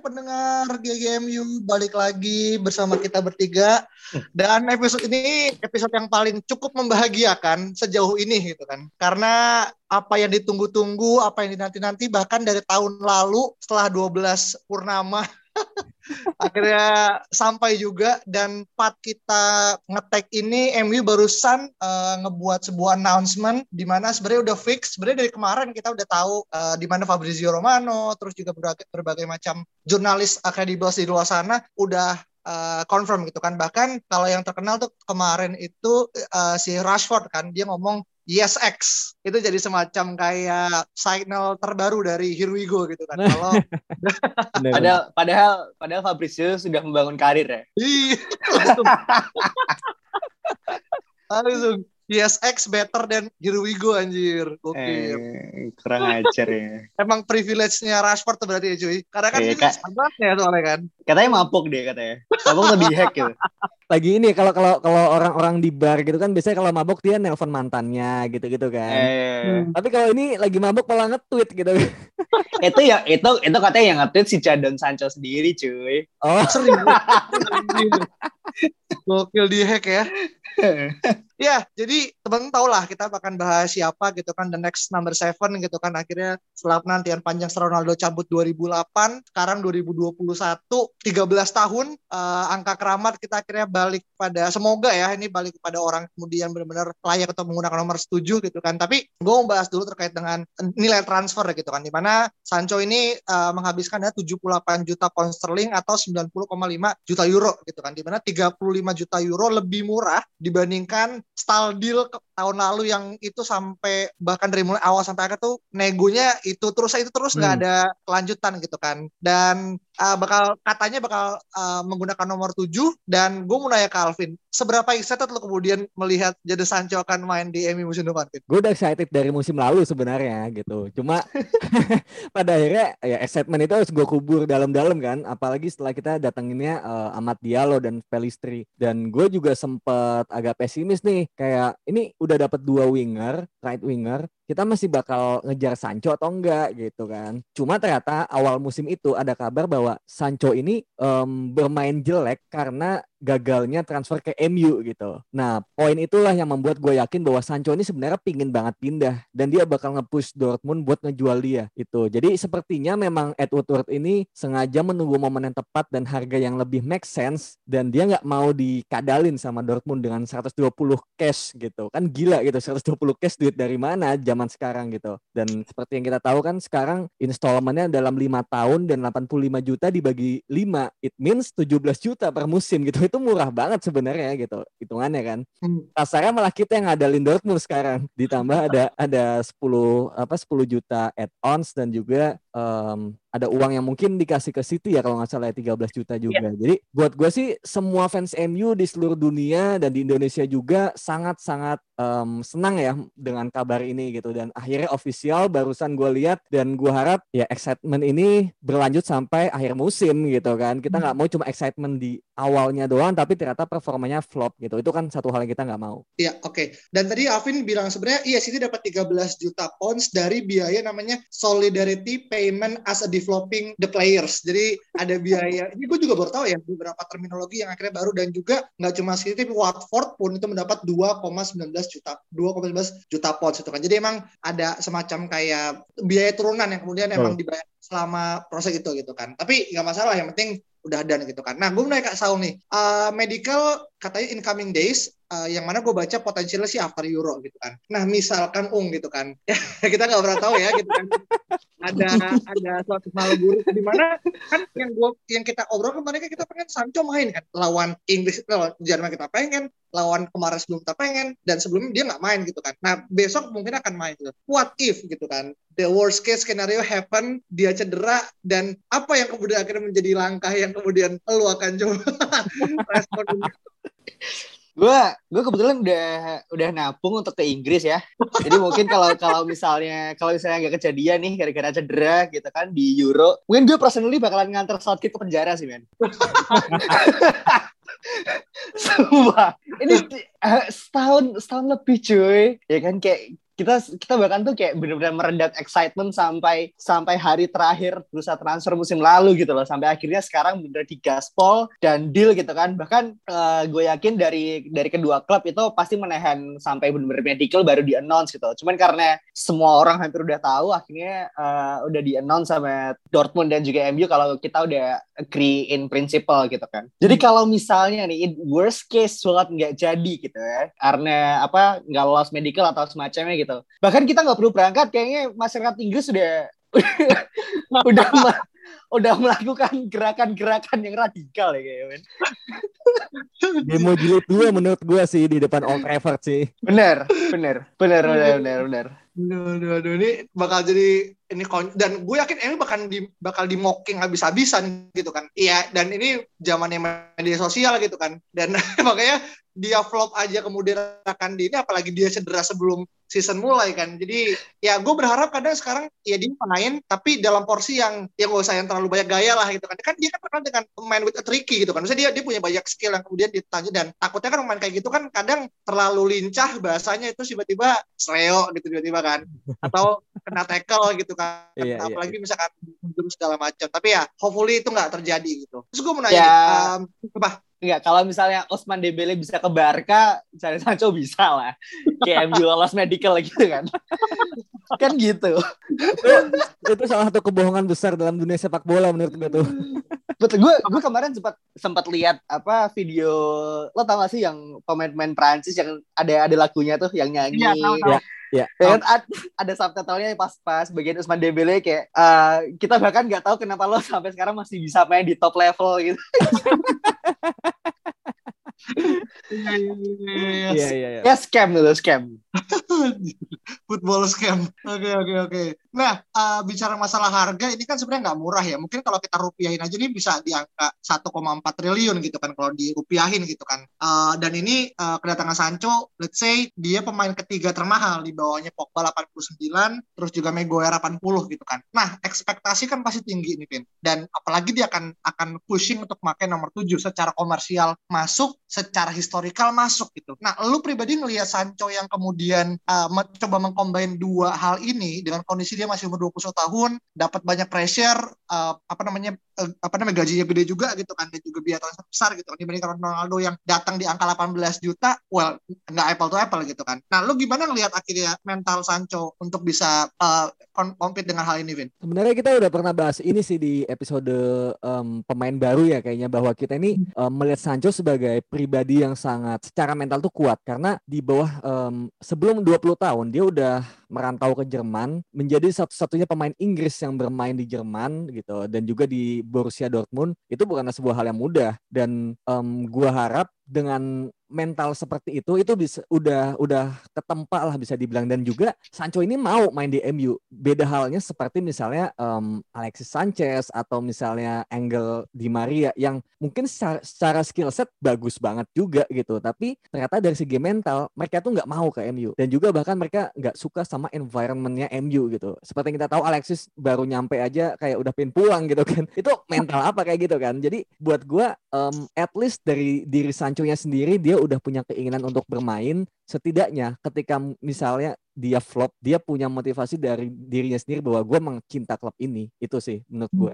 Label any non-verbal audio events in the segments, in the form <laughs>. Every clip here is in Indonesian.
pendengar GGMU, balik lagi bersama kita bertiga. Dan episode ini episode yang paling cukup membahagiakan sejauh ini gitu kan. Karena apa yang ditunggu-tunggu, apa yang dinanti-nanti bahkan dari tahun lalu setelah 12 purnama akhirnya sampai juga dan part kita ngetek ini MU barusan uh, ngebuat sebuah announcement di mana sebenarnya udah fix. Sebenarnya dari kemarin kita udah tahu uh, di mana Fabrizio Romano terus juga berbagai, berbagai macam jurnalis kredibel di luar sana udah uh, confirm gitu kan. Bahkan kalau yang terkenal tuh kemarin itu uh, si Rashford kan dia ngomong Yes X itu jadi semacam kayak signal terbaru dari Here We Go gitu kan. <laughs> Kalau padahal padahal padahal Fabrizio sudah membangun karir ya. Iya, <laughs> langsung. langsung Yes X better than Here We Go anjir. Oke. Eh, kurang ajar ya. <laughs> Emang privilege-nya Rashford tuh berarti ya cuy. Karena kan Iya, ini sahabatnya soalnya kan. Katanya mabuk deh katanya. Mabuk lebih hack gitu. <laughs> lagi ini kalau kalau kalau orang-orang di bar gitu kan biasanya kalau mabok dia nelpon mantannya gitu-gitu kan. Eh, Tapi kalau ini lagi mabok malah nge-tweet gitu. <laughs> itu ya itu itu katanya yang nge-tweet si Jadon Sancho sendiri cuy. Oh, Serius. Gokil di hack ya. Ya, jadi teman-teman tau lah kita akan bahas siapa gitu kan the next number seven gitu kan. Akhirnya setelah penantian panjang Ronaldo cabut 2008 sekarang 2021 13 tahun eh, angka keramat kita akhirnya balik pada semoga ya ini balik kepada orang kemudian benar-benar layak untuk menggunakan nomor setuju gitu kan. Tapi gue mau bahas dulu terkait dengan nilai transfer gitu kan di mana Sancho ini eh, menghabiskan ya 78 juta pound sterling atau 90,5 juta euro gitu kan. Di mana 35 juta euro lebih murah dibandingkan style deal tahun lalu yang itu sampai bahkan dari mulai awal sampai akhir tuh negonya itu terus itu terus nggak Hmm. ada kelanjutan gitu kan dan uh, bakal katanya bakal uh, menggunakan nomor 7 dan gue mau nanya ke Alvin seberapa excited lo kemudian melihat Jadon Sancho akan main di MU musim depan gue udah excited dari musim lalu sebenarnya gitu. Cuma <laughs> pada akhirnya ya excitement itu harus gue kubur dalam-dalam kan. Apalagi setelah kita datanginnya eh, Amat Diallo dan Pelistri. Dan gue juga sempet agak pesimis nih. Kayak ini udah dapat dua winger, right winger. Kita masih bakal ngejar Sancho atau enggak gitu kan. Cuma ternyata awal musim itu ada kabar bahwa Sancho ini em, bermain jelek karena gagalnya transfer ke MU gitu. Nah, poin itulah yang membuat gue yakin bahwa Sancho ini sebenarnya pingin banget pindah dan dia bakal nge-push Dortmund buat ngejual dia itu. Jadi sepertinya memang Ed Woodward ini sengaja menunggu momen yang tepat dan harga yang lebih make sense dan dia nggak mau dikadalin sama Dortmund dengan 120 cash gitu. Kan gila gitu 120 cash duit dari mana zaman sekarang gitu. Dan seperti yang kita tahu kan sekarang installmentnya dalam lima tahun dan 85 juta dibagi 5 it means 17 juta per musim gitu itu murah banget sebenarnya gitu hitungannya kan Hmm. kasarnya malah kita yang ngadalin Dortmund sekarang ditambah ada ada 10 apa 10 juta add-ons dan juga em, ada uang yang mungkin dikasih ke City ya kalau nggak salah ya 13 juta juga. Jadi buat gue sih semua fans MU di seluruh dunia dan di Indonesia juga sangat-sangat em, senang ya dengan kabar ini gitu dan akhirnya official barusan gue lihat dan gue harap ya excitement ini berlanjut sampai akhir musim gitu kan. Kita nggak mau cuma excitement di awalnya doang tapi ternyata performanya flop gitu. Itu kan satu hal yang kita nggak mau. Iya, oke. Dan tadi Alvin bilang sebenarnya iya City dapat 13 juta pounds dari biaya namanya solidarity payment as a developing the players. Jadi ada biaya. Ini gue juga baru tahu ya beberapa terminologi yang akhirnya baru dan juga nggak cuma City tapi Watford pun itu mendapat 2,19 juta 2,19 juta pounds itu kan. Jadi emang ada semacam kayak biaya turunan yang kemudian emang dibayar selama proses itu gitu kan. Tapi nggak masalah yang penting udah dan gitu kan. Nah, gue nanya Kak Saul nih, uh, medical katanya incoming days, uh, yang mana gue baca potensialnya sih after Euro gitu kan. Nah, misalkan Ung gitu kan, ya <laughs> kita nggak pernah tahu ya gitu kan. Ada ada suatu hal buruk di mana kan yang gua yang kita obrol kemarin kan kita pengen Sancho main kan. Lawan Inggris lawan Jerman kita pengen lawan kemarin sebelum kita pengen dan sebelumnya dia nggak main gitu kan. Nah besok mungkin akan main gitu what if gitu kan. The worst case scenario happen dia cedera dan apa yang kemudian akhirnya menjadi langkah yang kemudian lu akan coba <laughs> respon gue gue kebetulan udah udah nabung untuk ke Inggris ya jadi mungkin kalau kalau misalnya kalau misalnya nggak kejadian nih gara-gara cedera gitu kan di Euro mungkin gue personally bakalan nganter Southgate ke penjara sih men <laughs> Sumpah. Ini uh, setahun setahun lebih cuy. Ya kan kayak kita kita bahkan tuh kayak benar-benar meredam excitement sampai sampai hari terakhir bursa transfer musim lalu gitu loh. Sampai akhirnya sekarang benar di gaspol dan deal gitu kan. Bahkan uh, gue yakin dari dari kedua klub itu pasti menahan sampai benar-benar medical baru di announce gitu. Cuman karena semua orang hampir udah tahu akhirnya uh, udah di announce sama Dortmund dan juga MU kalau kita udah agree in principle gitu kan. Jadi kalau misalnya nih in worst case banget nggak jadi gitu ya karena apa nggak lolos medical atau semacamnya gitu gitu. Bahkan kita nggak perlu berangkat, kayaknya masyarakat Inggris sudah <laughs> udah <laughs> udah melakukan gerakan-gerakan yang radikal ya kayaknya. Men. Demo jilid dua menurut gue sih di depan Old Trafford sih. Bener, bener, bener, bener, bener, bener. Aduh, aduh, aduh, ini bakal jadi ini dan gue yakin ini bakal di bakal di mocking habis-habisan gitu kan. Iya, dan ini zamannya media sosial gitu kan. Dan <laughs> makanya dia flop aja kemudian akan di ini apalagi dia cedera sebelum season mulai kan. Jadi ya gue berharap kadang sekarang ya dia main tapi dalam porsi yang yang gak usah yang terlalu banyak gaya lah gitu kan. Kan dia kan terkenal dengan main with a tricky gitu kan. Maksudnya dia dia punya banyak skill yang kemudian ditanya dan takutnya kan main kayak gitu kan kadang terlalu lincah bahasanya itu tiba-tiba sleo gitu tiba-tiba kan atau kena tackle gitu kan. Iya, iya, apalagi misalkan mundur segala macam. Tapi ya hopefully itu nggak terjadi gitu. Terus gue mau nanya, Ya. um, apa? Enggak, kalau misalnya Osman Dembele bisa ke Barca, misalnya Sancho bisa lah. Kayak MU lolos medical gitu kan. kan gitu. itu, itu salah satu kebohongan besar dalam dunia sepak bola menurut gue tuh. Betul, gue gue kemarin sempat sempat lihat apa video lo tau gak sih yang pemain-pemain Prancis yang ada ada lagunya tuh yang nyanyi. Iya, tahu, tahu. Ya. Ya, Ya kan, ad- ada subtitlenya pas pas bagian Usman Dembele kayak eh, kita bahkan nggak tahu kenapa lo sampai sekarang masih bisa main di top level gitu. Iya, iya, iya, iya. iya, iya, iya. Ya scam gitu, scam. <laughs> football scam. Oke oke oke. Nah uh, bicara masalah harga ini kan sebenarnya nggak murah ya. Mungkin kalau kita rupiahin aja ini bisa di angka 1,4 triliun gitu kan kalau dirupiahin gitu kan. Uh, dan ini uh, kedatangan Sancho, let's say dia pemain ketiga termahal di bawahnya Pogba 89, terus juga Maguire 80 gitu kan. Nah ekspektasi kan pasti tinggi ini Vin. Dan apalagi dia akan akan pushing untuk pakai nomor 7 secara komersial masuk, secara historikal masuk gitu. Nah lu pribadi ngelihat Sancho yang kemudian uh, mencoba mengcombine dua hal ini dengan kondisi dia masih umur 21 tahun, dapat banyak pressure, uh, apa namanya uh, apa namanya gajinya gede juga gitu kan dan juga biaya transfer besar gitu kan dibandingkan Ronaldo yang datang di angka 18 juta, well nggak apple to apple gitu kan. Nah, lu gimana ngelihat akhirnya mental Sancho untuk bisa uh, compete dengan hal ini, Vin? Sebenarnya kita udah pernah bahas ini sih di episode em, pemain baru ya kayaknya bahwa kita ini em, melihat Sancho sebagai pribadi yang sangat secara mental tuh kuat karena di bawah em, sebelum 20 tahun dia udah merantau ke Jerman menjadi satu-satunya pemain Inggris yang bermain di Jerman gitu dan juga di Borussia Dortmund itu bukanlah sebuah hal yang mudah. Dan em, gua harap dengan mental seperti itu itu bisa udah udah ketempa lah bisa dibilang. Dan juga Sancho ini mau main di MU beda halnya seperti misalnya em, Alexis Sanchez atau misalnya Angel Di Maria yang mungkin secara, secara skill set bagus banget juga gitu. Tapi ternyata dari segi mental mereka tuh nggak mau ke MU dan juga bahkan mereka nggak suka sama environmentnya MU gitu. Seperti yang kita tahu Alexis baru nyampe aja kayak udah pengen pulang gitu kan. <laughs> Itu mental apa kayak gitu kan? Jadi buat gua em, at least dari diri Sancho-nya sendiri dia udah punya keinginan untuk bermain setidaknya ketika misalnya dia flop dia punya motivasi dari dirinya sendiri bahwa gue mencinta klub ini itu sih menurut gue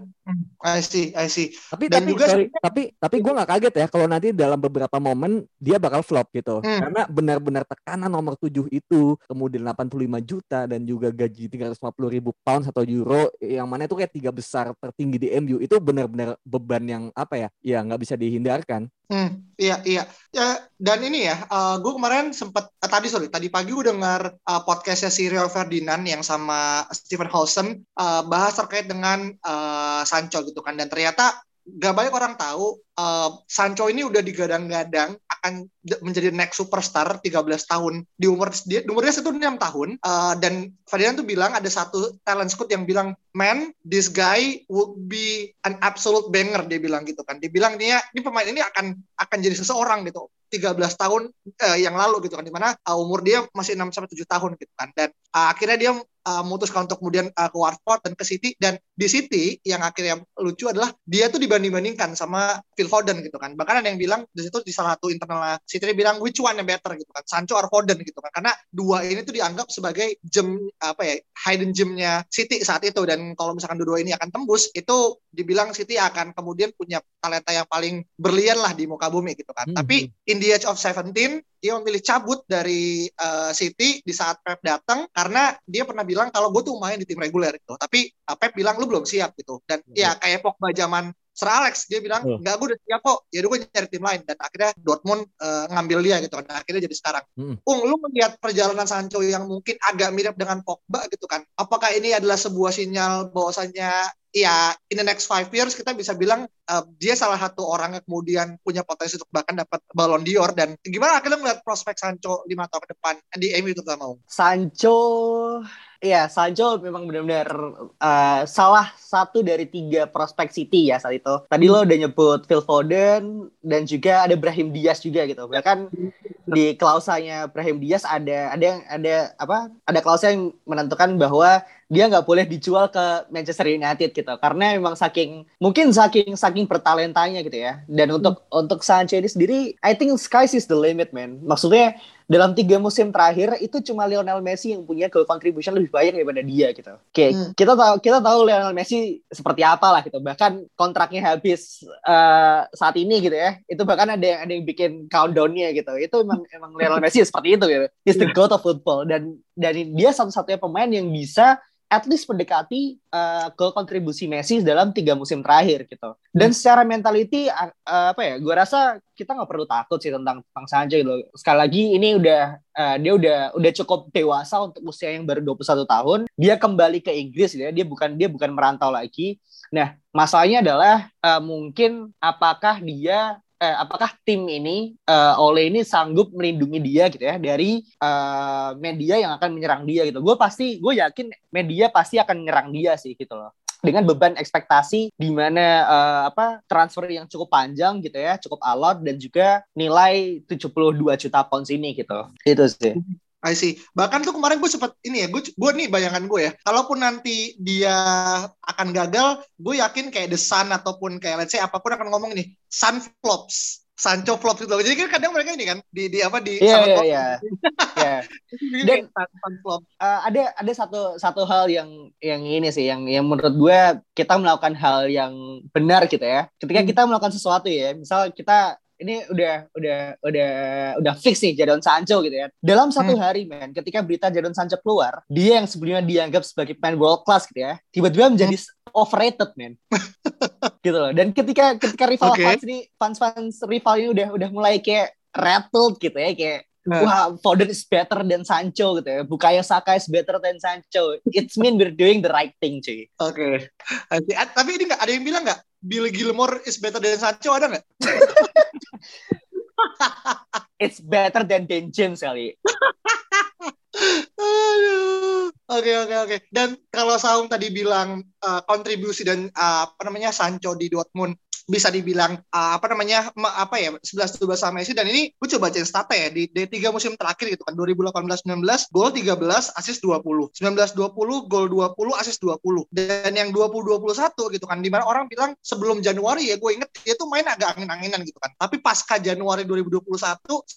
I see, I see. tapi Dan tapi juga sorry, tapi tapi gue nggak kaget ya kalau nanti dalam beberapa momen dia bakal flop gitu Hmm. karena benar-benar tekanan nomor 7 itu kemudian 85 juta dan juga gaji 350 ribu pound atau euro yang mana itu kayak tiga besar tertinggi di MU itu benar-benar beban yang apa ya ya nggak bisa dihindarkan Hmm, iya iya. Ya, dan ini ya, gue kemarin sempat tadi sorry, tadi pagi gue dengar uh, podcastnya si Rio Ferdinand yang sama Stephen Hawson uh, bahas terkait dengan uh, Sancho gitu kan. Dan ternyata gak banyak orang tahu uh, Sancho ini udah digadang-gadang akan menjadi next superstar 13 tahun. Di umur dia umurnya itu 6 tahun uh, dan Ferdinand tuh bilang ada satu talent scout yang bilang man this guy would be an absolute banger dia bilang gitu kan. Dia bilang dia ini pemain ini akan akan jadi seseorang gitu. 13 tahun uh, yang lalu gitu kan. Di mana uh, umur dia masih 6 sampai 7 tahun gitu kan. Dan uh, akhirnya dia uh, memutuskan untuk kemudian uh, ke Watford dan ke City. Dan di City yang akhirnya lucu adalah dia tuh dibanding-bandingkan sama Phil Foden gitu kan. Bahkan ada yang bilang di situ di salah satu internal City dia bilang which one yang better? gitu kan. Sancho or Foden gitu kan. Karena dua ini tuh dianggap sebagai gem apa ya hidden gemnya City saat itu. Dan kalau misalkan dua-dua ini akan tembus itu dibilang City akan kemudian punya talenta yang paling berlian lah di muka bumi gitu kan. Hmm. Tapi in the age of 17 dia memilih cabut dari uh, City di saat Pep datang karena dia pernah bilang kalau gue tuh main di tim reguler gitu. Tapi uh, Pep bilang lu belum siap gitu. Dan hmm. ya kayak Pogba zaman Sir Alex dia bilang oh. nggak gue udah siap kok. Ya gue nyari tim lain. Dan akhirnya Dortmund uh, ngambil dia gitu kan. Akhirnya jadi sekarang. Hmm. Ung lu melihat perjalanan Sancho yang mungkin agak mirip dengan Pogba gitu kan? Apakah ini adalah sebuah sinyal bahwasanya ya in the next five years kita bisa bilang uh, dia salah satu orang yang kemudian punya potensi untuk bahkan dapat Ballon d'Or. Dan gimana akhirnya melihat prospek Sancho lima tahun ke depan di MU terutama Sancho Iya, Sancho memang benar-benar uh, salah satu dari tiga prospek City ya saat itu. Tadi lo udah nyebut Phil Foden dan juga ada Brahim Diaz juga gitu. Bahkan di klausanya Brahim Diaz ada ada yang ada apa? Ada klausa yang menentukan bahwa dia nggak boleh dijual ke Manchester United gitu karena memang saking mungkin saking saking bertalentanya gitu ya dan untuk untuk Sancho ini sendiri I think sky is the limit man maksudnya dalam tiga musim terakhir itu cuma Lionel Messi yang punya goal contribution lebih banyak daripada dia gitu. Kayak hmm. kita tahu kita tahu Lionel Messi seperti apa lah gitu. Bahkan kontraknya habis uh, saat ini gitu ya. Itu bahkan ada yang ada yang bikin countdownnya gitu. Itu emang <laughs> emang Lionel Messi seperti itu gitu. He's the god of football. Dan dan dia satu-satunya pemain yang bisa at least mendekati uh, ke kontribusi Messi dalam tiga musim terakhir gitu. Dan hmm. secara mentality uh, apa ya? Gue rasa kita nggak perlu takut sih tentang tentang Sancho gitu. Sekali lagi ini udah uh, dia udah udah cukup dewasa untuk usia yang baru 21 tahun. Dia kembali ke Inggris ya. Dia bukan dia bukan merantau lagi. Nah, masalahnya adalah uh, mungkin apakah dia eh, apakah tim ini uh, Ole ini sanggup melindungi dia gitu ya dari uh, media yang akan menyerang dia gitu. Gue pasti gue yakin media pasti akan menyerang dia sih gitu loh dengan beban ekspektasi di mana uh, apa transfer yang cukup panjang gitu ya, cukup alot dan juga nilai 72 juta pounds ini gitu. Itu sih. I see. Bahkan tuh kemarin gue sempet ini ya, gue gue nih bayangan gue ya. Kalaupun nanti dia akan gagal, gue yakin kayak The Sun ataupun kayak let's say apa pun akan ngomong ini, Sun flops. Sancho flop gitu Jadi kan kadang mereka ini kan di di apa di Iya iya iya. iya. Dan Sun flop. Uh, ada ada satu satu hal yang yang ini sih yang yang menurut gue kita melakukan hal yang benar gitu ya. Ketika hmm. kita melakukan sesuatu ya, misal kita ini udah udah udah udah fix nih Jadon Sancho gitu ya. Dalam satu hmm. hari men, ketika berita Jadon Sancho keluar, dia yang sebelumnya dianggap sebagai pemain world class gitu ya, tiba-tiba menjadi hmm. overrated men. <laughs> gitu loh. Dan ketika ketika rival okay. fans ini fans fans rival ini udah udah mulai kayak rattled gitu ya kayak Nah. Wah, Foden is better than Sancho gitu ya. Bukayo Saka is better than Sancho. It's mean we're doing the right thing, cuy. Oke. Okay. Tapi ini nggak ada yang bilang nggak Bill Gilmore is better than Sancho ada nggak? It's better than Dan James kali. <laughs> Oke oke oke. Dan kalau Saung tadi bilang uh, kontribusi dan uh, apa namanya Sancho di Dortmund bisa dibilang uh, apa namanya apa ya 11 12 sama Messi. Dan ini gue coba bacain statnya ya di, di tiga musim terakhir gitu kan. 2018 19 gol 13 asis 20 19 20 gol 20 asis 20 dan yang 20 21 gitu kan di mana orang bilang sebelum Januari ya gue inget dia tuh main agak angin-anginan gitu kan. Tapi pasca Januari 2021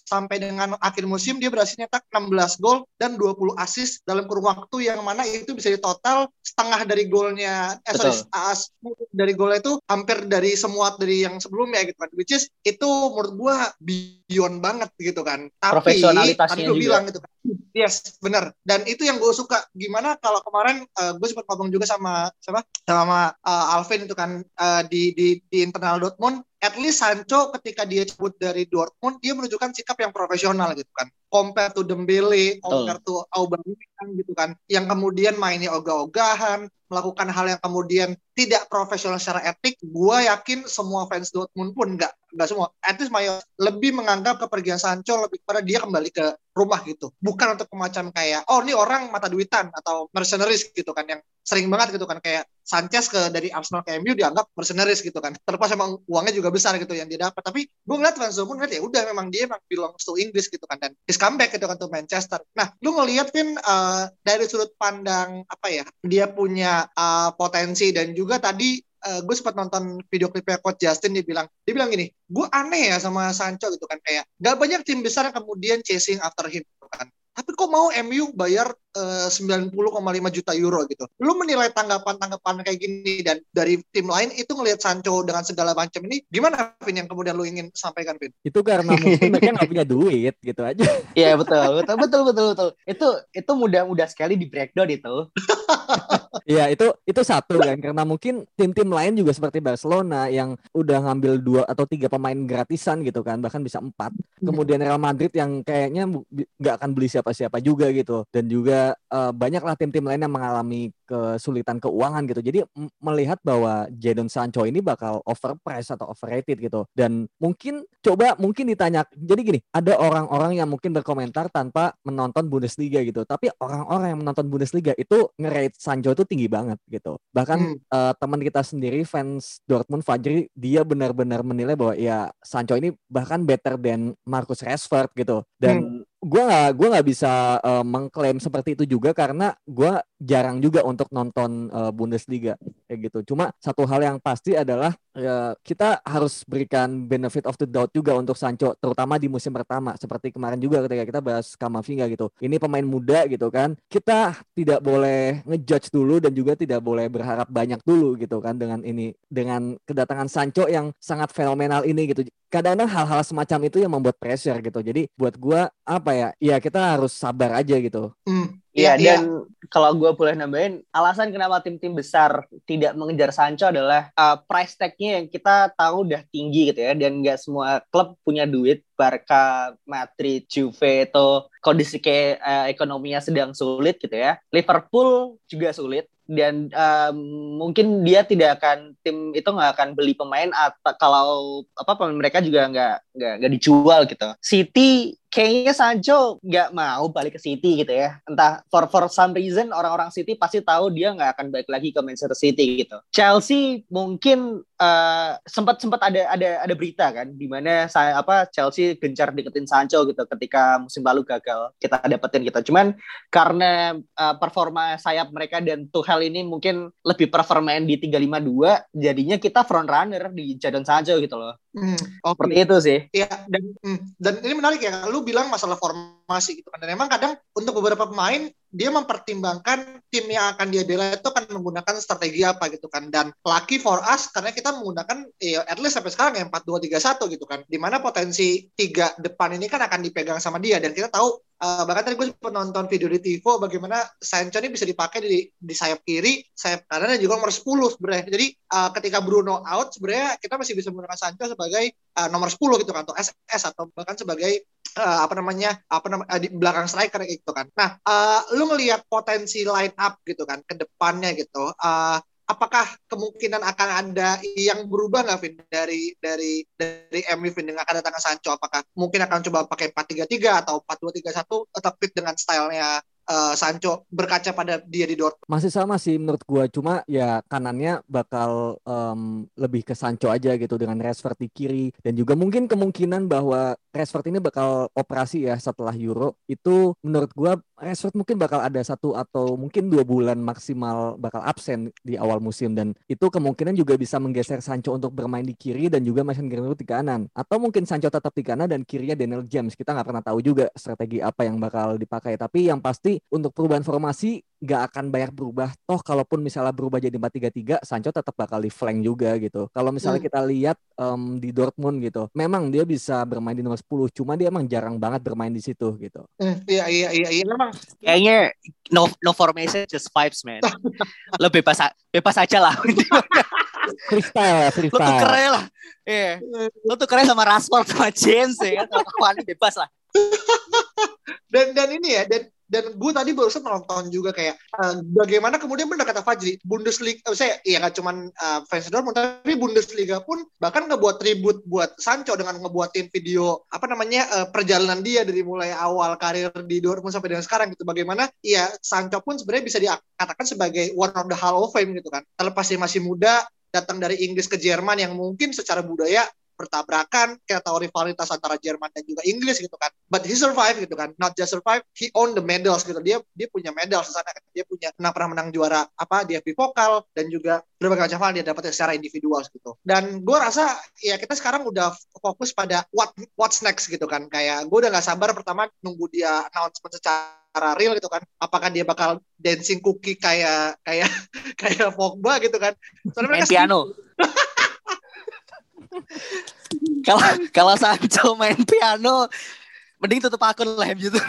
sampai dengan akhir musim dia berhasil nyetak 16 gol dan 20 asis dalam kurun waktu yang mana itu bisa di total setengah dari golnya eh sorry as, dari golnya itu hampir dari semua dari yang sebelumnya gitu kan. Which is itu menurut gua beyond banget gitu kan. Tapi tadi lu bilang gitu kan yes bener. Dan itu yang gue suka. Gimana kalau kemarin uh, gue sempat ngomong juga sama siapa? Sama uh, Alvin itu kan uh, di di di internal Dortmund. At least Sancho ketika dia cabut dari Dortmund dia menunjukkan sikap yang profesional gitu kan. Compare to Dembele compare to Aubameyang gitu kan. Yang kemudian mainnya ogah-ogahan melakukan hal yang kemudian tidak profesional secara etik, gue yakin semua fans Dortmund pun nggak nggak semua, at least mayor lebih menganggap kepergian Sancho lebih pada dia kembali ke rumah gitu, bukan untuk macam kayak oh ini orang mata duitan atau mercenaries gitu kan yang sering banget gitu kan kayak Sanchez ke dari Arsenal ke MU dianggap mercenaries gitu kan, terlepas emang uangnya juga besar gitu yang dia dapat, tapi gue ngeliat fans Dortmund ngeliat ya udah memang dia emang belongs to Inggris gitu kan. Dan his comeback gitu kan to Manchester. Nah, lu ngeliat Vin uh, dari sudut pandang apa ya, dia punya uh, potensi dan juga tadi uh, gue sempat nonton video klipnya coach Justin dia bilang dia bilang gini gue aneh ya sama Sancho gitu kan kayak gak banyak tim besar yang kemudian chasing after him gitu kan tapi kok mau MU bayar uh, 90,5 juta euro gitu. Lu menilai tanggapan-tanggapan kayak gini dan dari tim lain itu ngelihat Sancho dengan segala macam ini gimana Vin yang kemudian lu ingin sampaikan Vin? Itu karena <laughs> mungkin mereka nggak punya duit gitu aja. Iya betul, betul, betul, betul, betul. Itu itu mudah-mudah sekali di breakdown itu. <laughs> Iya itu itu satu kan karena mungkin tim-tim lain juga seperti Barcelona yang udah ngambil dua atau tiga pemain gratisan gitu kan bahkan bisa empat. Kemudian Real Madrid yang kayaknya nggak akan beli siapa-siapa juga gitu dan juga uh, banyaklah tim-tim lain yang mengalami kesulitan keuangan gitu. Jadi melihat bahwa Jadon Sancho ini bakal overpriced atau overrated gitu. Dan mungkin coba mungkin ditanya. Jadi gini, ada orang-orang yang mungkin berkomentar tanpa menonton Bundesliga gitu. Tapi orang-orang yang menonton Bundesliga itu nge-rate Sancho itu tinggi banget gitu. Bahkan hmm. uh, teman kita sendiri fans Dortmund Fajri dia benar-benar menilai bahwa ya Sancho ini bahkan better than Marcus Rashford gitu. Dan hmm gue gak gue nggak bisa uh, mengklaim seperti itu juga karena gue jarang juga untuk nonton uh, Bundesliga kayak gitu. Cuma satu hal yang pasti adalah ya, kita harus berikan benefit of the doubt juga untuk Sancho, terutama di musim pertama. Seperti kemarin juga ketika kita bahas Kamavinga gitu. Ini pemain muda gitu kan. Kita tidak boleh ngejudge dulu dan juga tidak boleh berharap banyak dulu gitu kan dengan ini dengan kedatangan Sancho yang sangat fenomenal ini gitu. Kadang-kadang hal-hal semacam itu yang membuat pressure gitu. Jadi buat gue apa ya? Ya kita harus sabar aja gitu. Hmm. Iya, ya, dan ya. kalau gue boleh nambahin, alasan kenapa tim-tim besar tidak mengejar Sancho adalah uh, price tag-nya yang kita tahu udah tinggi gitu ya, dan nggak semua klub punya duit. Barca, Madrid, Juve itu kondisi kayak uh, ekonominya sedang sulit gitu ya. Liverpool juga sulit dan um, mungkin dia tidak akan tim itu nggak akan beli pemain atau kalau apa pemain mereka juga nggak nggak nggak dijual gitu. City kayaknya Sancho nggak mau balik ke City gitu ya. Entah for for some reason orang-orang City pasti tahu dia nggak akan balik lagi ke Manchester City gitu. Chelsea mungkin uh, sempat sempat ada ada ada berita kan di mana saya apa Chelsea gencar deketin Sancho gitu ketika musim lalu gagal kita dapetin gitu. Cuman karena uh, performa sayap mereka dan Tuchel ini mungkin lebih performain di 352 jadinya kita front runner di Jadon Sancho gitu loh. Hmm, okay. Seperti itu sih. Iya dan hmm, dan ini menarik ya. Lu bilang masalah formasi gitu kan. Dan memang kadang untuk beberapa pemain dia mempertimbangkan tim yang akan dia bela itu akan menggunakan strategi apa gitu kan dan lucky for us karena kita menggunakan ya at least sampai sekarang ya 4-2-3-1 gitu kan di mana potensi tiga depan ini kan akan dipegang sama dia dan kita tahu uh, bahkan tadi gue sempat nonton video di Tivo bagaimana Sancho ini bisa dipakai di, di sayap kiri sayap kanan dan juga nomor 10 sebenarnya jadi uh, ketika Bruno out sebenarnya kita masih bisa menggunakan Sancho sebagai uh, nomor 10 gitu kan atau SS atau bahkan sebagai uh, apa namanya apa namanya uh, di belakang striker gitu kan. Nah, uh, lu ngelihat potensi line up gitu kan ke depannya gitu. Uh, apakah kemungkinan akan ada yang berubah nggak Vin? Dari dari dari MU Vin dengan akan datangnya Sancho apakah mungkin akan coba pakai 4-3-3 atau 4-2-3-1 tetap fit dengan stylenya uh, Sancho? Berkaca pada dia di Dortmund. Masih sama sih menurut gua, cuma ya kanannya bakal um, lebih ke Sancho aja gitu dengan Rashford di kiri. Dan juga mungkin kemungkinan bahwa Rashford ini bakal operasi ya setelah Euro. Itu menurut gua Rashford mungkin bakal ada satu atau mungkin dua bulan maksimal bakal absen di awal musim. Dan itu kemungkinan juga bisa menggeser Sancho untuk bermain di kiri dan juga Mason Greenwood di kanan. Atau mungkin Sancho tetap di kanan dan kirinya Daniel James. Kita nggak pernah tahu juga strategi apa yang bakal dipakai. Tapi yang pasti untuk perubahan formasi nggak akan banyak berubah. Toh kalaupun misalnya berubah jadi 4-3-3, Sancho tetap bakal di flank juga gitu. Kalau misalnya hmm. kita lihat um, di Dortmund gitu, memang dia bisa bermain di nomor 10, cuma dia emang jarang banget bermain di situ gitu. Hmm, iya iya iya iya memang. Kayaknya no no formation just vibes man. <laughs> Lo bebas bebas aja lah. <laughs> freestyle ya, Lu freestyle. tukernya lah. Iya. Lu tukernya sama Rashford sama James ya kan. Sama Cavani bebas lah. <laughs> dan dan ini ya dan dan gue tadi barusan nonton juga kayak eh, bagaimana kemudian benar kata Fajri Bundesliga eh, saya ya nggak cuman eh, fans Dortmund tapi Bundesliga pun bahkan ngebuat tribut buat Sancho dengan ngebuatin video apa namanya eh, perjalanan dia dari mulai awal karir di Dortmund sampai dengan sekarang gitu. Bagaimana ya Sancho pun sebenarnya bisa dikatakan sebagai one of the Hall of Fame gitu kan. Terlepas dia masih muda datang dari Inggris ke Jerman yang mungkin secara budaya bertabrakan kita tahu rivalitas antara Jerman dan juga Inggris gitu kan. But he survive gitu kan. Not just survive he own the medals gitu. Dia dia punya medal di sana dia punya pernah pernah menang juara apa dia vokal dan juga berbagai macam hal dia dapat secara individual gitu. Dan gue rasa ya kita sekarang udah fokus pada what what's next gitu kan. Kayak gue udah nggak sabar pertama nunggu dia announcement secara real gitu kan. Apakah dia bakal dancing cookie kayak kayak <laughs> kayak Pogba gitu kan. Soalnya Main piano. <laughs> Kalau kalau Sancho main piano mending tutup akun lah gitu. <laughs>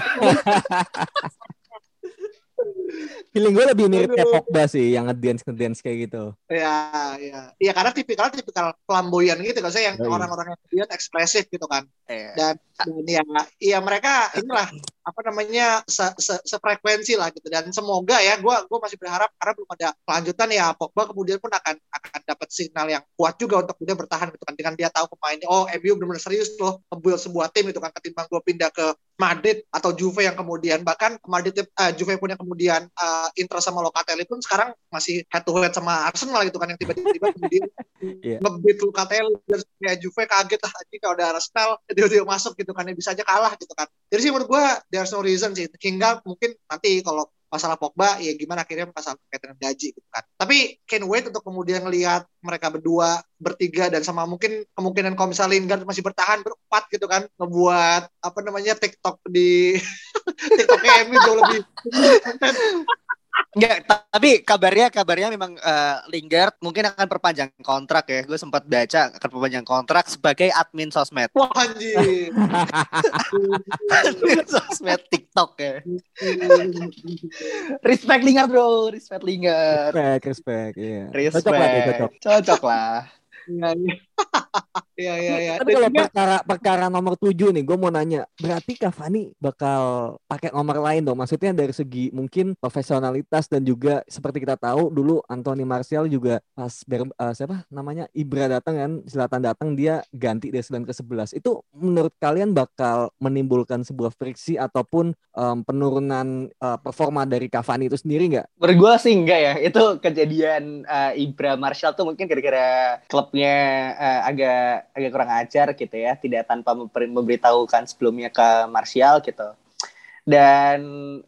Feeling gue lebih mirip kayak. Pogba sih yang ngedance ngedance kayak gitu. Ya, ya. Iya karena tipikal tipikal flamboyan gitu kan saya yang Yoi. orang-orang yang dia ekspresif gitu kan. Iya. Dan, dan ya, ya mereka inilah apa namanya se, se, sefrekuensi lah gitu dan semoga ya gua gua masih berharap karena belum ada kelanjutan ya Pogba kemudian pun akan akan dapat signal yang kuat juga untuk kemudian bertahan gitu kan dengan dia tahu pemainnya oh MU benar-benar serius loh ngebuild sebuah tim itu kan ketimbang gua pindah ke Madrid atau Juve yang kemudian bahkan Madrid eh, Juve pun yang kemudian eh, interest sama Locatelli pun sekarang masih head to head sama Arsenal gitu kan yang tiba-tiba kemudian <laughs> Iya. ngebit Locatelli terus kayak Juve kaget lah anjing kalau ada Arsenal dia masuk gitu kan ya bisa aja kalah gitu kan jadi sih menurut gua there's no reason sih hingga mungkin nanti kalau masalah Pogba ya gimana akhirnya masalah terkait dengan gaji gitu kan. Tapi can wait untuk kemudian ngelihat mereka berdua bertiga dan sama mungkin kemungkinan kalau misalnya Lingard masih bertahan berempat gitu kan ngebuat apa namanya TikTok di <laughs> TikToknya MU jauh lebih Enggak, tapi kabarnya kabarnya memang eh, Lingard mungkin akan perpanjang kontrak ya. Gue sempat baca akan perpanjang kontrak sebagai admin sosmed. wah anjir Admin sosmed TikTok ya. Respect Lingard bro, respect Lingard. Respect, respect, iya. Respect. Cocok lah, cocok. Cocok lah. Iya, iya. Iya. Tapi kalau perkara perkara nomor 7 nih, gue mau nanya, berarti Cavani bakal pakai nomor lain dong? Maksudnya dari segi mungkin profesionalitas dan juga seperti kita tahu dulu Anthony Martial juga pas ber, eh, siapa namanya Ibra datang kan, Selatan datang dia ganti dari 9 ke 11. Itu menurut kalian bakal menimbulkan sebuah friksi ataupun em, penurunan eh, performa dari Cavani itu sendiri nggak? Menurut gue sih enggak ya. Itu kejadian eh, Ibra Marshall tuh mungkin gara-gara klubnya eh, agak agak kurang ajar gitu ya. Tidak tanpa member- memberitahukan sebelumnya ke Martial gitu. Dan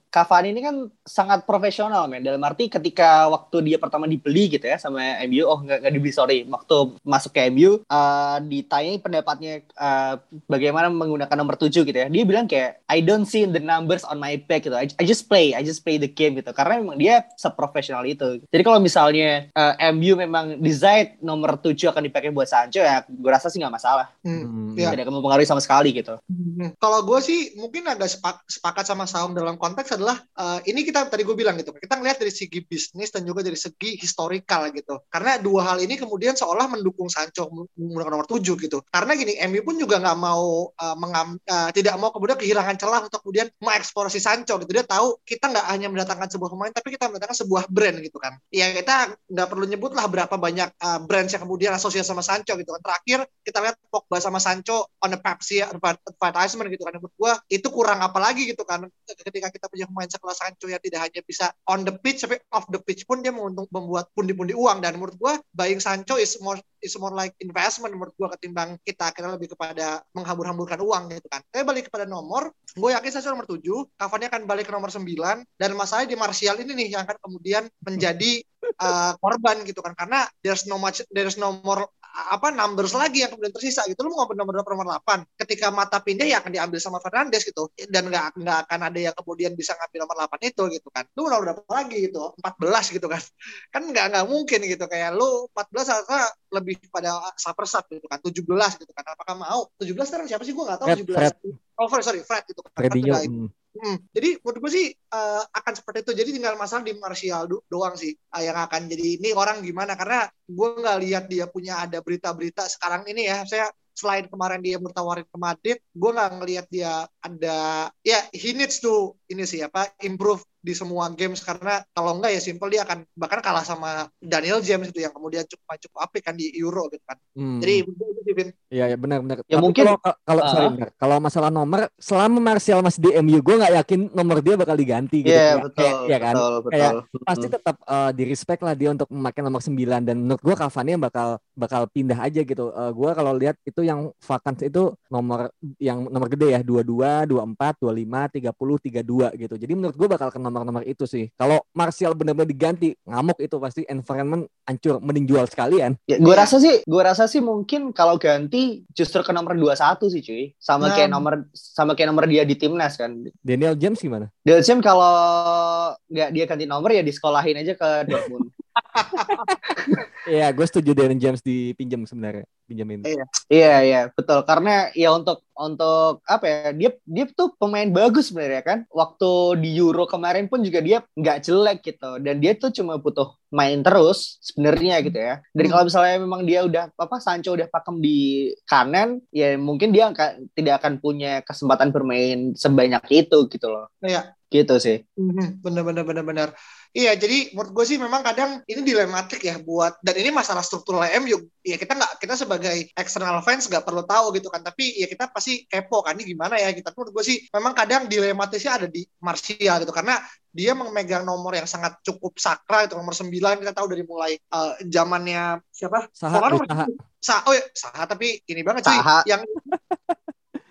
Cavani ini kan sangat profesional men. Dalam arti ketika waktu dia pertama dibeli gitu ya sama MU oh nggak nggak dibeli sorry. Waktu masuk ke MU eh, ditanyai pendapatnya eh, bagaimana menggunakan nomor 7 gitu ya. Dia bilang kayak I don't see the numbers on my back gitu. I, I just play I just play the game gitu. Karena memang dia seprofesional itu. Jadi kalau misalnya eh, MU memang decide nomor 7 akan dipakai buat Sancho ya gue rasa sih nggak masalah. Hmm, Hmm. iya. tidak akan mempengaruhi sama sekali gitu. Hmm, Kalau gue sih mungkin agak sepak- sepakat sama Saum dalam konteks adalah eh, ini kita tadi gue bilang gitu kita ngelihat dari segi bisnis dan juga dari segi historikal gitu. Karena dua hal ini kemudian seolah mendukung Sancho menggunakan nomor 7 gitu. Karena gini MU pun juga nggak mau eh, mengam- eh, tidak mau kemudian kehilangan celah untuk kemudian mengeksplorasi Sancho gitu. Dia tahu kita nggak hanya mendatangkan sebuah pemain tapi kita mendatangkan sebuah brand gitu kan. Ya kita nggak perlu nyebut lah berapa banyak eh, brands yang kemudian asosiasi sama Sancho gitu kan. Terakhir kita lihat Pogba sama Sancho on the Pepsi advertisement gitu kan. Menurut gua itu kurang apa lagi gitu kan ketika kita punya pemain sekelas Sancho yang tidak hanya bisa on the pitch tapi off the pitch pun dia menguntung membuat pundi-pundi uang. Dan menurut gua buying Sancho is more is more like investment menurut gua ketimbang kita. Kita lebih kepada menghambur-hamburkan uang gitu kan. Tapi balik kepada nomor, gue yakin Sancho nomor 7, Cavani akan balik ke nomor 9 dan masalahnya di Martial ini nih yang akan kemudian menjadi uh, korban gitu kan. Karena there's no much there's no more apa numbers lagi yang kemudian tersisa gitu. Lu mau ngambil nomor berapa nomor 8 ketika mata pindah ya akan diambil sama Fernandes gitu. Dan nggak nggak akan ada yang kemudian bisa ngambil nomor 8 itu gitu kan. Lu nomor berapa lagi gitu? 14 gitu kan. <laughs> Kan nggak nggak mungkin gitu. Kayak lu 14 harusnya lebih pada sapersat gitu kan. 17 gitu kan. Apakah mau? 17 sekarang siapa sih? Gue nggak tahu Fred, 17 Fred. oh sorry sorry Fred gitu kan. Fred Fredinho. udah- hmm. Jadi menurut gue sih uh, akan seperti itu. Jadi tinggal masalah di Martial do doang sih uh, yang akan jadi ini orang gimana karena gue nggak lihat dia punya ada berita-berita sekarang ini ya. Saya selain kemarin dia bertawarin ke Madrid, gue nggak ngelihat dia ada ya he needs to ini sih apa improve di semua games karena kalau enggak ya simple dia akan bahkan kalah sama Daniel James itu yang kemudian cukup cukup apik kan di Euro gitu kan. Hmm. Jadi Iya ya benar benar. Ya Tapi mungkin kalau kalau uh, sorry benar. Kalau masalah nomor selama Martial masih di MU gue nggak yakin nomor dia bakal diganti gitu. Iya betul. Kayak, ya kan. Betul, betul. Kayak pasti tetap uh, di respect lah dia untuk memakai nomor 9 dan menurut gue Cavani yang bakal bakal pindah aja gitu. Uh, gue kalau lihat itu yang vacant itu nomor yang nomor gede ya 22, 24, 25, 30, 32 gitu. Jadi menurut gue bakal ke nomor-nomor itu sih. Kalau Martial benar-benar diganti, ngamuk itu pasti environment hancur, mending jual sekalian. Ya, gue rasa sih, gue rasa sih mungkin kalau ganti justru ke nomor 21 sih cuy. Sama nah. kayak nomor sama kayak nomor dia di timnas kan. Daniel James gimana? Daniel James kalau nggak dia ganti nomor ya disekolahin aja ke Dortmund. <laughs> Iya, gue setuju Darren James dipinjam sebenarnya, pinjamin. Iya, iya, iya, betul. Karena ya untuk untuk apa ya, dia dia tuh pemain bagus sebenarnya kan. Waktu di Euro kemarin pun juga dia nggak jelek gitu, dan dia tuh cuma butuh main terus sebenarnya gitu ya. Dan hmm. kalau misalnya memang dia udah apa Sancho udah pakem di kanan, ya mungkin dia akan, tidak akan punya kesempatan bermain sebanyak itu gitu loh. Iya. Gitu sih. Mhm, bener bener bener bener. Iya, jadi menurut gue sih memang kadang ini dilematik ya buat dan ini masalah struktural MU. Ya kita nggak kita sebagai external fans nggak perlu tahu gitu kan, tapi ya kita pasti kepo kan ini gimana ya kita. Menurut gue sih memang kadang dilematisnya ada di Martial gitu karena dia memegang nomor yang sangat cukup sakral itu nomor 9 kita tahu dari mulai uh, zamannya siapa? Saha, Saha. Saha. Oh ya, Saha tapi ini banget sih yang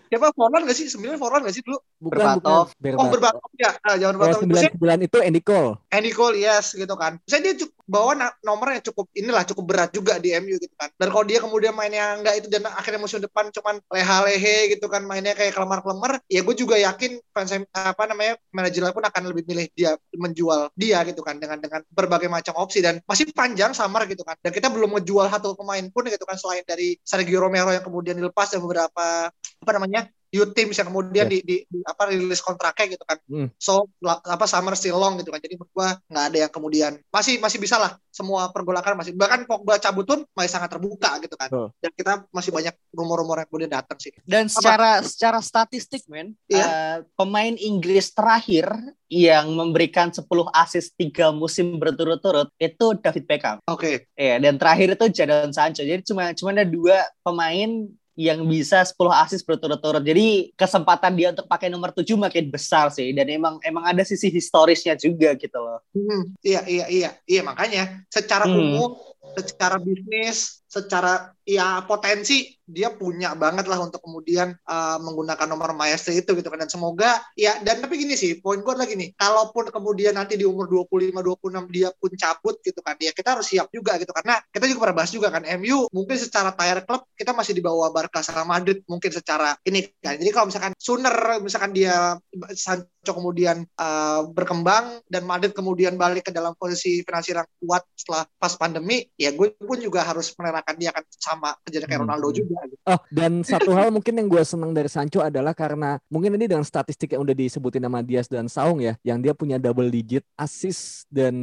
siapa Forlan gak sih? Sembilan Forlan gak sih dulu? Bukan, Berbatov. Bukan. Oh Berbatov ya, nah, jangan Berbatov. Sembilan sembilan itu Andy Cole. Andy Cole yes gitu kan. Saya dia cukup, bawa nomor yang cukup inilah cukup berat juga di MU gitu kan. Dan kalau dia kemudian mainnya enggak itu dan akhirnya musim depan cuman leha-lehe gitu kan mainnya kayak kelemar-kelemar, ya gue juga yakin fans apa namanya manajer pun akan lebih milih dia menjual dia gitu kan dengan dengan berbagai macam opsi dan masih panjang samar gitu kan. Dan kita belum menjual satu pemain pun gitu kan selain dari Sergio Romero yang kemudian dilepas dan beberapa apa namanya youth teams yang kemudian yeah. di, di, di apa rilis kontraknya gitu kan. Hmm. So la, apa summer still long gitu kan. Jadi menurut gua nggak ada yang kemudian masih masih bisa lah semua pergolakan masih bahkan Pogba cabut pun masih sangat terbuka gitu kan. Oh. Dan kita masih banyak rumor-rumor yang kemudian datang sih. Dan secara apa? secara statistik men, yeah. Iya. uh, pemain Inggris terakhir yang memberikan 10 assist tiga musim berturut-turut itu David Beckham. Oke. Okay. Iya, dan terakhir itu Jadon Sancho. Jadi cuma cuma ada dua pemain yang bisa 10 assist berturut-turut. Jadi kesempatan dia untuk pakai nomor 7 makin besar sih dan emang emang ada sisi historisnya juga gitu loh. Hmm, iya iya iya iya makanya secara hmm. umum secara bisnis secara ya potensi dia punya banget lah untuk kemudian uh, menggunakan nomor maestro itu gitu kan. Dan semoga ya dan tapi gini sih poin gue lagi nih. Kalaupun kemudian nanti di umur 25 26 dia pun cabut gitu kan ya kita harus siap juga gitu. Karena kita juga pernah bahas juga kan MU mungkin secara tire club kita masih di bawah Barca sama Madrid mungkin secara ini kan. Jadi kalau misalkan sooner misalkan dia Sancho kemudian uh, berkembang dan Madrid kemudian balik ke dalam posisi finansial yang kuat setelah pas pandemi ya gue pun juga harus merelakan dia akan sama kejadian kayak hmm. Ronaldo juga gitu. Oh, dan satu hal mungkin yang gue senang dari Sancho adalah karena mungkin ini dengan statistik yang udah disebutin sama Dias dan Saung ya, yang dia punya double digit assist dan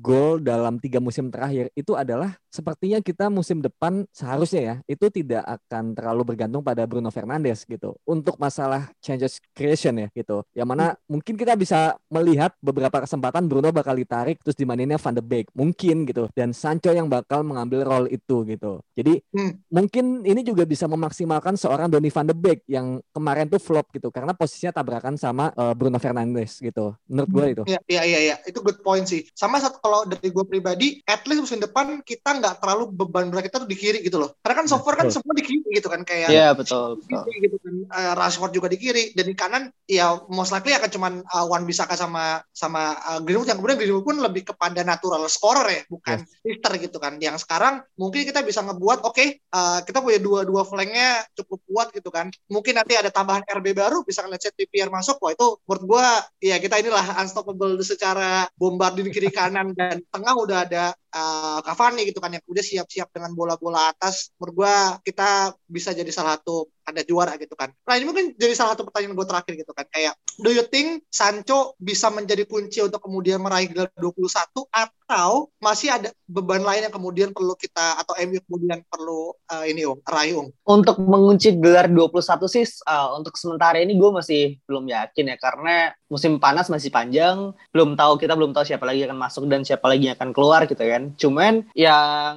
gol dalam tiga musim terakhir itu adalah sepertinya kita musim depan seharusnya ya itu tidak akan terlalu bergantung pada Bruno Fernandes gitu untuk masalah changes creation ya gitu yang mana hmm. mungkin kita bisa melihat beberapa kesempatan Bruno bakal ditarik terus dimaininnya Van de Beek mungkin gitu dan Sancho yang bakal mengambil role itu gitu jadi hmm. mungkin ini juga bisa memaksimalkan seorang Donny Van de Beek yang kemarin tuh flop gitu karena posisinya tabrakan sama uh, Bruno Fernandes gitu menurut gue hmm. itu iya iya iya ya. itu good point sih sama satu kalau dari gue pribadi at least musim depan kita nggak terlalu beban berat kita tuh di kiri gitu loh. Karena kan software kan semua di kiri gitu kan kayak Iya, yeah, betul. betul. gitu kan. Uh, Rashford juga di kiri dan di kanan ya most likely akan cuman uh, Wan Bisaka sama sama uh, Greenwood yang kemudian Greenwood pun lebih kepada natural scorer ya, bukan yes. gitu kan. Yang sekarang mungkin kita bisa ngebuat oke, okay, uh, kita punya dua-dua flanknya cukup kuat gitu kan. Mungkin nanti ada tambahan RB baru bisa ngeliat TPR masuk, wah itu menurut gua ya kita inilah unstoppable secara bombardin kiri kanan dan tengah udah ada uh, Cavani gitu kan yang udah siap-siap dengan bola-bola atas. Menurut gue kita bisa jadi salah satu ada juara gitu kan. Nah ini mungkin jadi salah satu pertanyaan gue terakhir gitu kan. Kayak, do you think Sancho bisa menjadi kunci untuk kemudian meraih gelar 21 atau masih ada beban lain yang kemudian perlu kita atau MU kemudian perlu uh, ini Ung, raih Ung? Untuk mengunci gelar 21 sih uh, untuk sementara ini gue masih belum yakin ya karena musim panas masih panjang, belum tahu kita belum tahu siapa lagi akan masuk dan siapa lagi yang akan keluar gitu kan. Cuman yang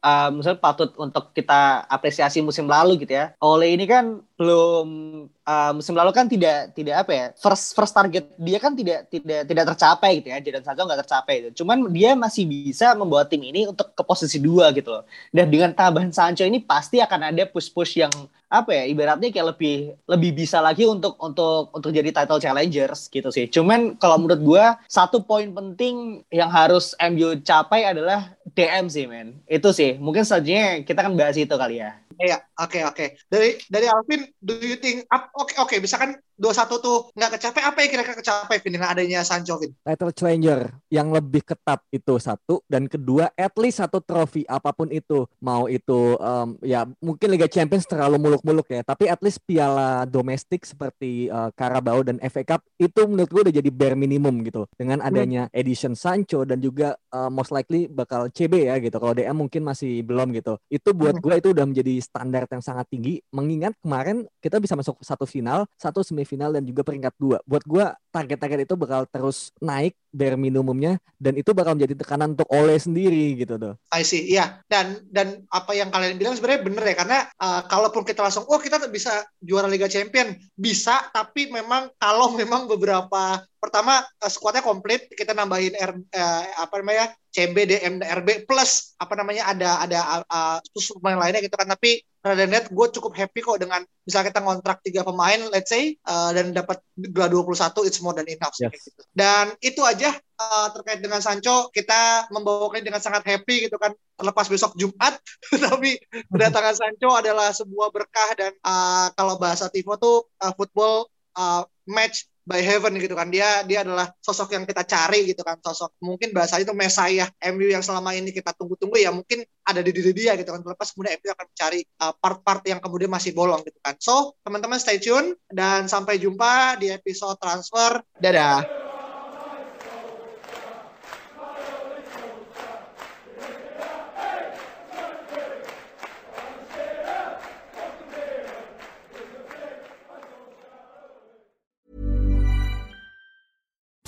uh, misalnya patut untuk kita apresiasi musim lalu gitu ya. Oleh ini kan belum uh, musim lalu kan tidak tidak apa ya first first target dia kan tidak tidak tidak tercapai gitu ya Jadon Sancho nggak tercapai itu cuman dia masih bisa membawa tim ini untuk ke posisi dua gitu loh dan dengan tambahan Sancho ini pasti akan ada push push yang apa ya ibaratnya kayak lebih lebih bisa lagi untuk untuk untuk jadi title challengers gitu sih. Cuman kalau menurut gue satu poin penting yang harus MU capai adalah DM sih men. Itu sih. Mungkin selanjutnya kita kan bahas itu kali ya. Iya, oke oke. Dari dari Alvin, do you think oke oke okay, okay, misalkan dua satu tuh nggak kecapai apa yang kira-kira kecapai Vin dengan adanya Sancho Vin? Title challenger yang lebih ketat itu satu dan kedua at least satu trofi apa pun itu mau itu um, ya mungkin Liga Champions terlalu muluk-muluk ya tapi at least piala domestik seperti uh, Carabao dan FA Cup itu menurut gue udah jadi bare minimum gitu dengan hmm. adanya hmm. edition Sancho dan juga uh, most likely bakal CB ya gitu kalau DM mungkin masih belum gitu itu buat hmm. gue itu udah menjadi standar yang sangat tinggi mengingat kemarin kita bisa masuk satu final satu semifinal final dan juga peringkat dua. Buat gue target-target itu bakal terus naik bare minimumnya dan itu bakal menjadi tekanan untuk oleh sendiri gitu tuh. I see, iya. Dan dan apa yang kalian bilang sebenarnya bener ya karena uh, kalaupun kita langsung oh kita bisa juara Liga Champion bisa tapi memang kalau memang beberapa pertama uh, skuadnya komplit kita nambahin R, uh, apa namanya CB DM RB plus apa namanya ada ada uh, pemain lainnya gitu kan tapi rada net gue cukup happy kok dengan misalnya kita ngontrak tiga pemain let's say uh, dan dapat gelar 21 it's more than enough yes. gitu. dan itu aja uh, terkait dengan Sancho kita membawakan dengan sangat happy gitu kan terlepas besok Jumat <laughs> tapi kedatangan Sancho adalah sebuah berkah dan uh, kalau bahasa Tivo tuh uh, football uh, match by heaven gitu kan. Dia dia adalah sosok yang kita cari gitu kan sosok. Mungkin bahasanya itu Messiah MU yang selama ini kita tunggu-tunggu ya mungkin ada di diri dia gitu kan. Terlepas kemudian MU akan mencari uh, part-part yang kemudian masih bolong gitu kan. So teman-teman stay tune dan sampai jumpa di episode transfer. Dadah